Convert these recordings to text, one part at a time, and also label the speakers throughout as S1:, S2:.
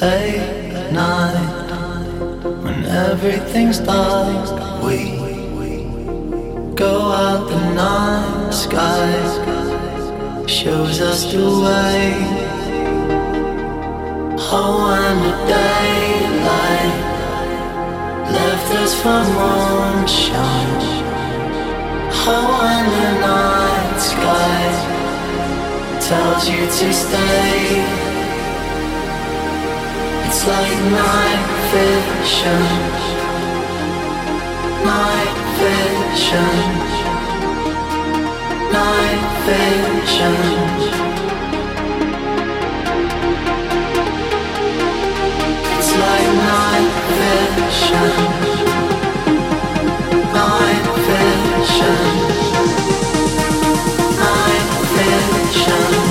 S1: late night when everything's dark. We go out the night sky shows us the way. Oh, when the daylight left us for moonshine. Oh, when the night sky tells you to stay. It's like night vision, night vision, night vision. It's like night vision, night vision, night vision.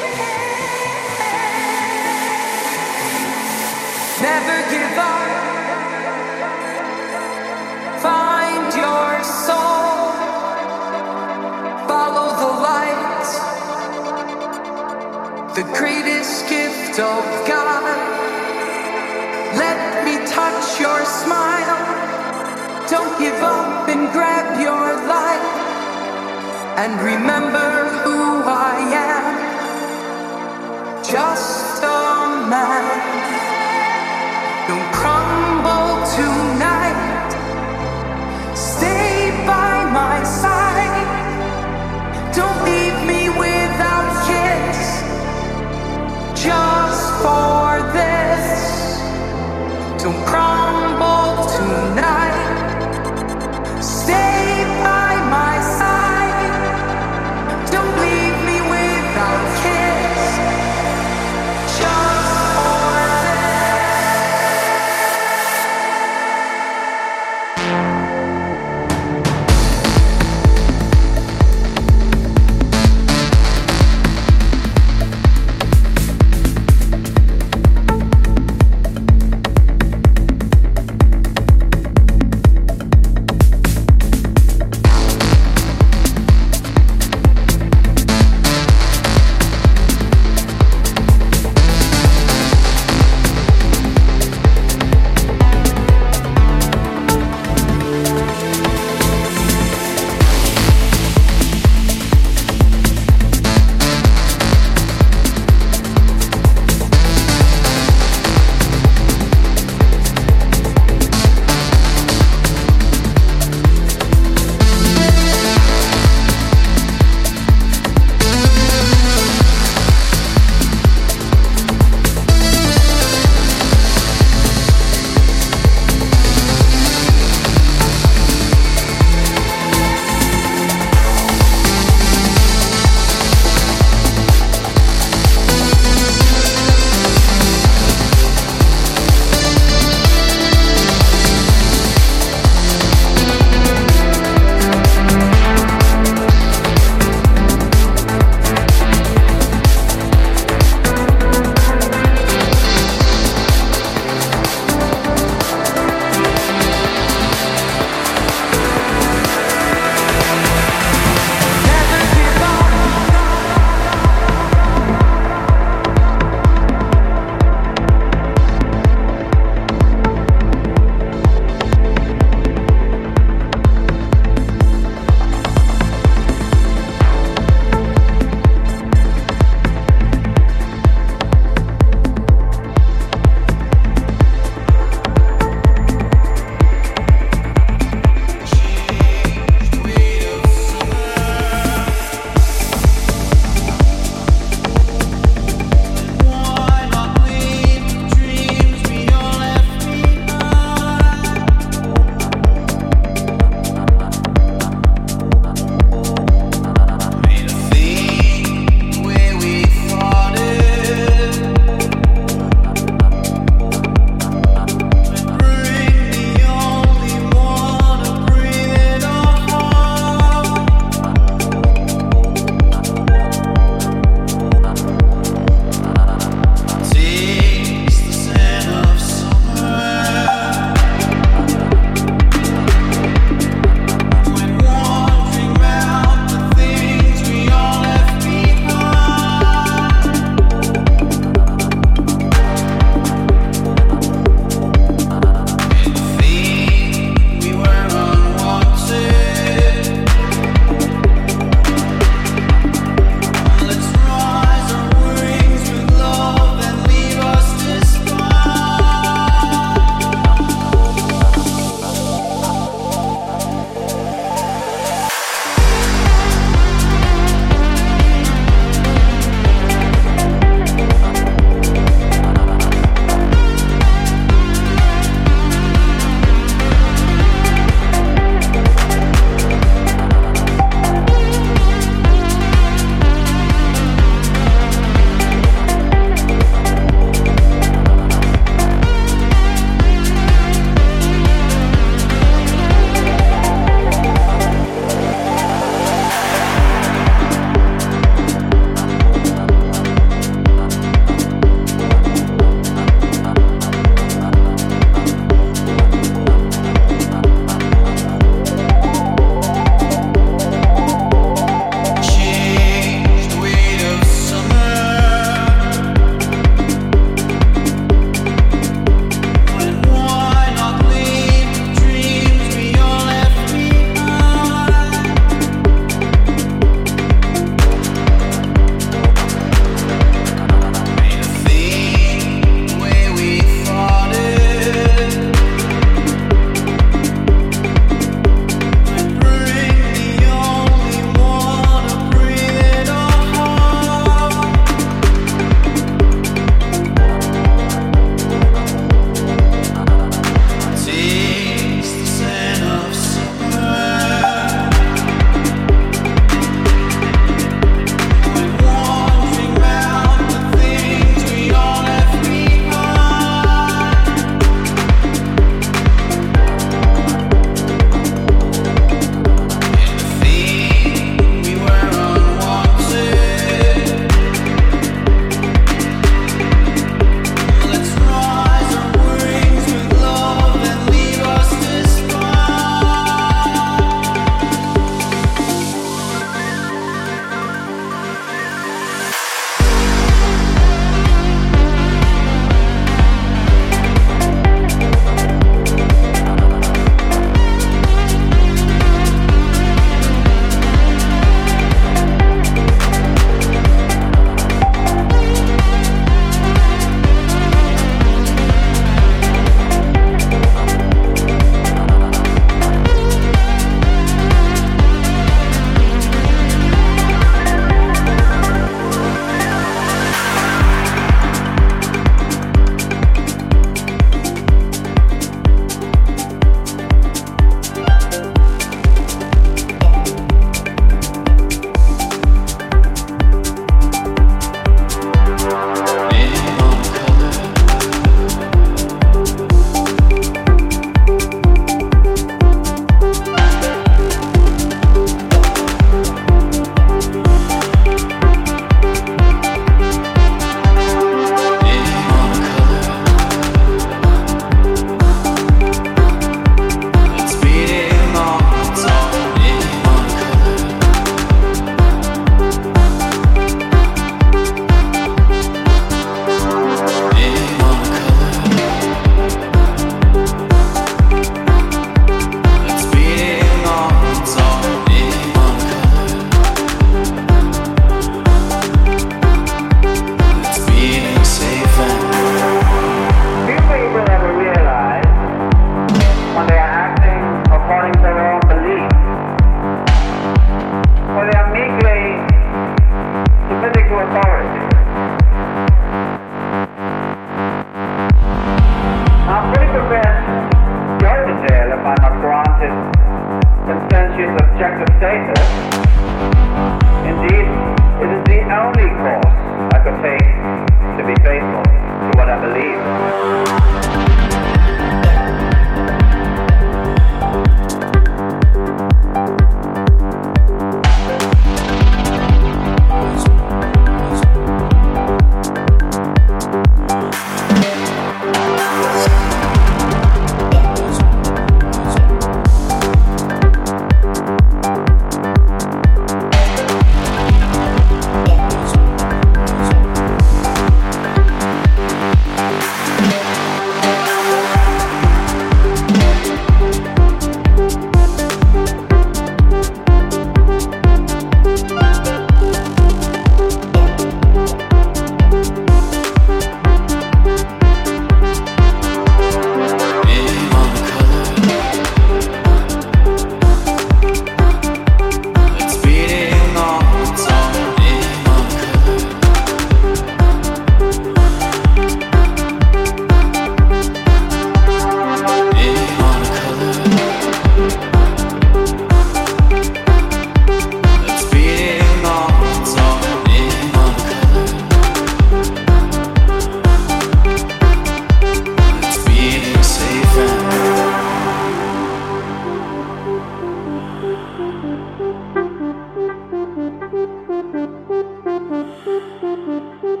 S2: Thank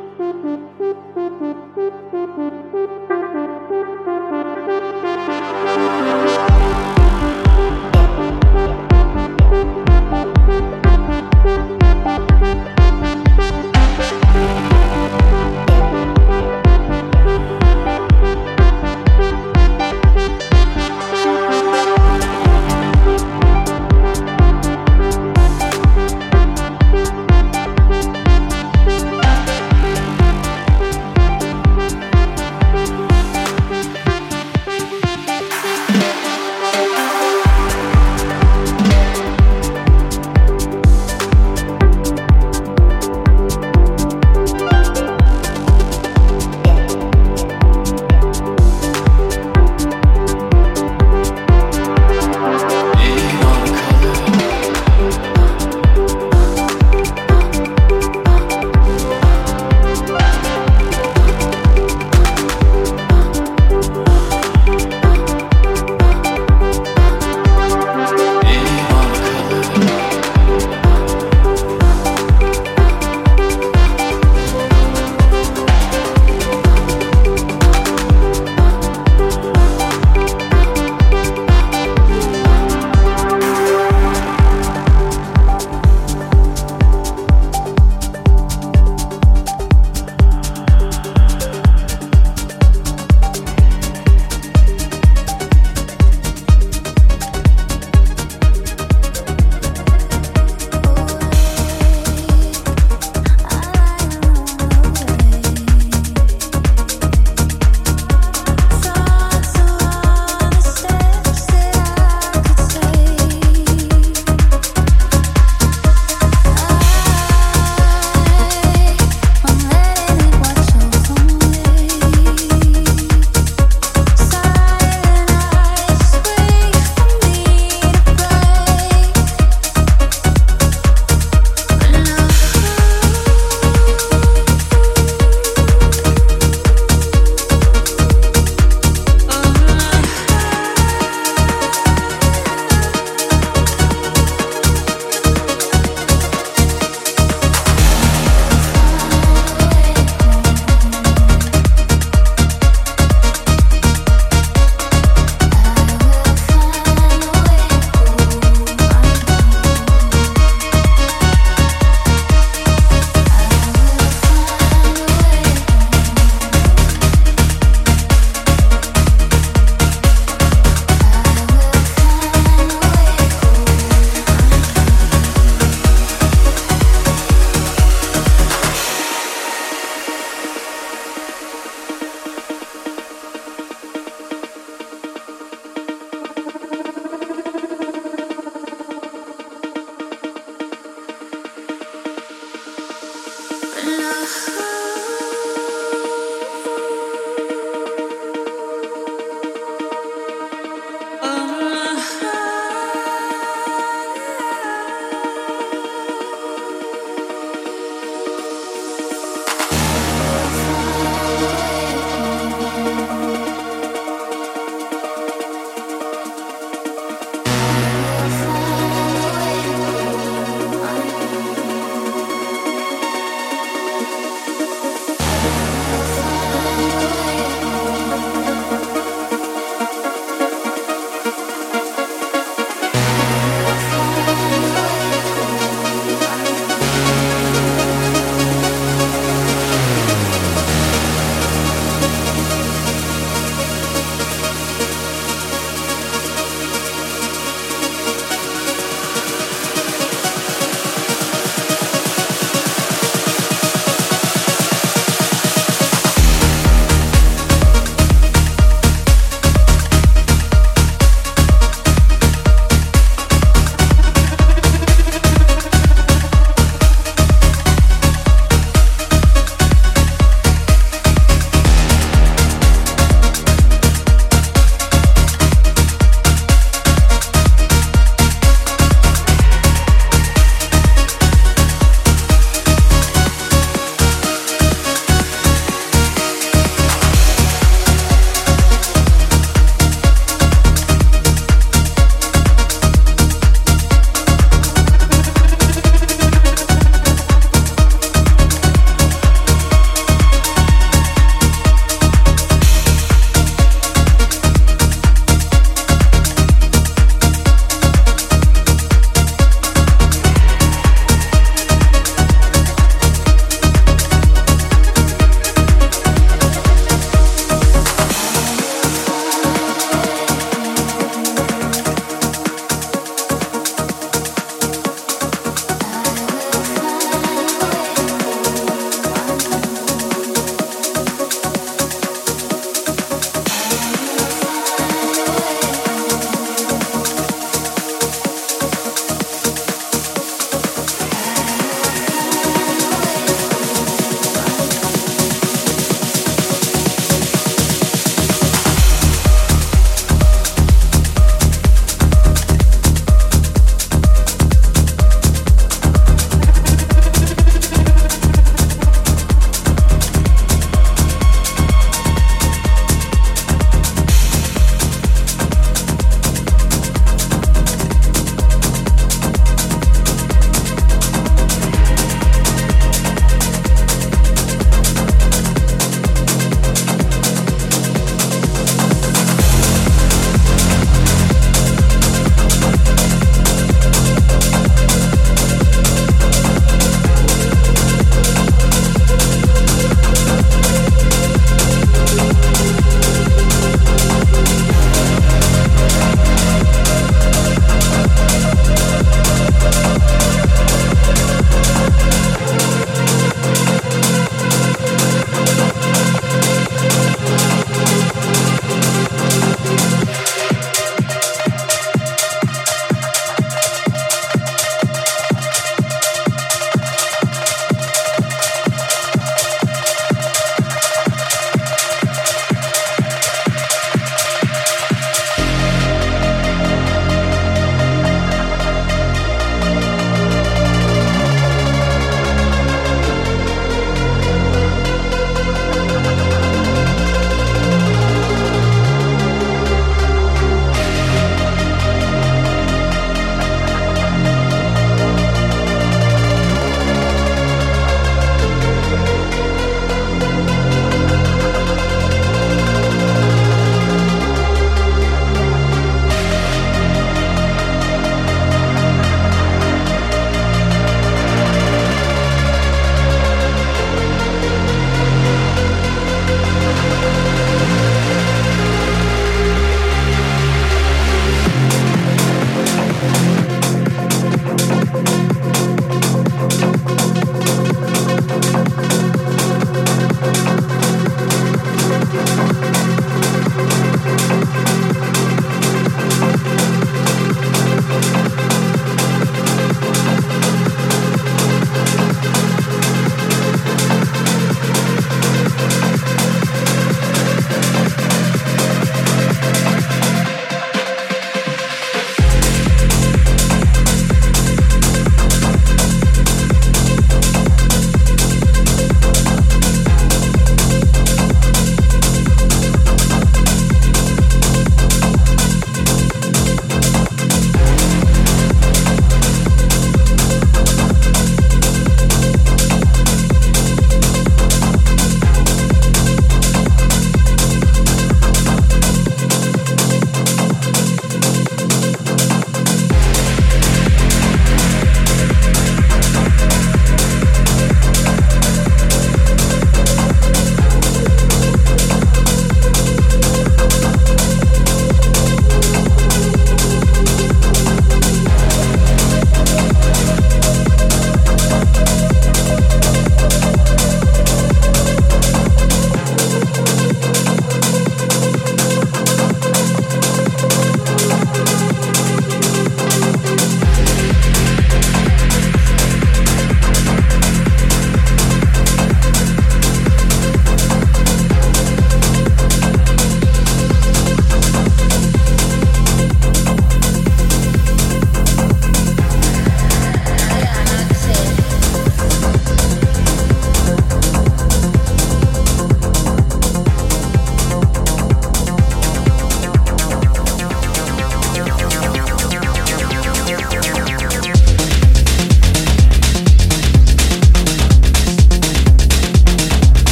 S2: you.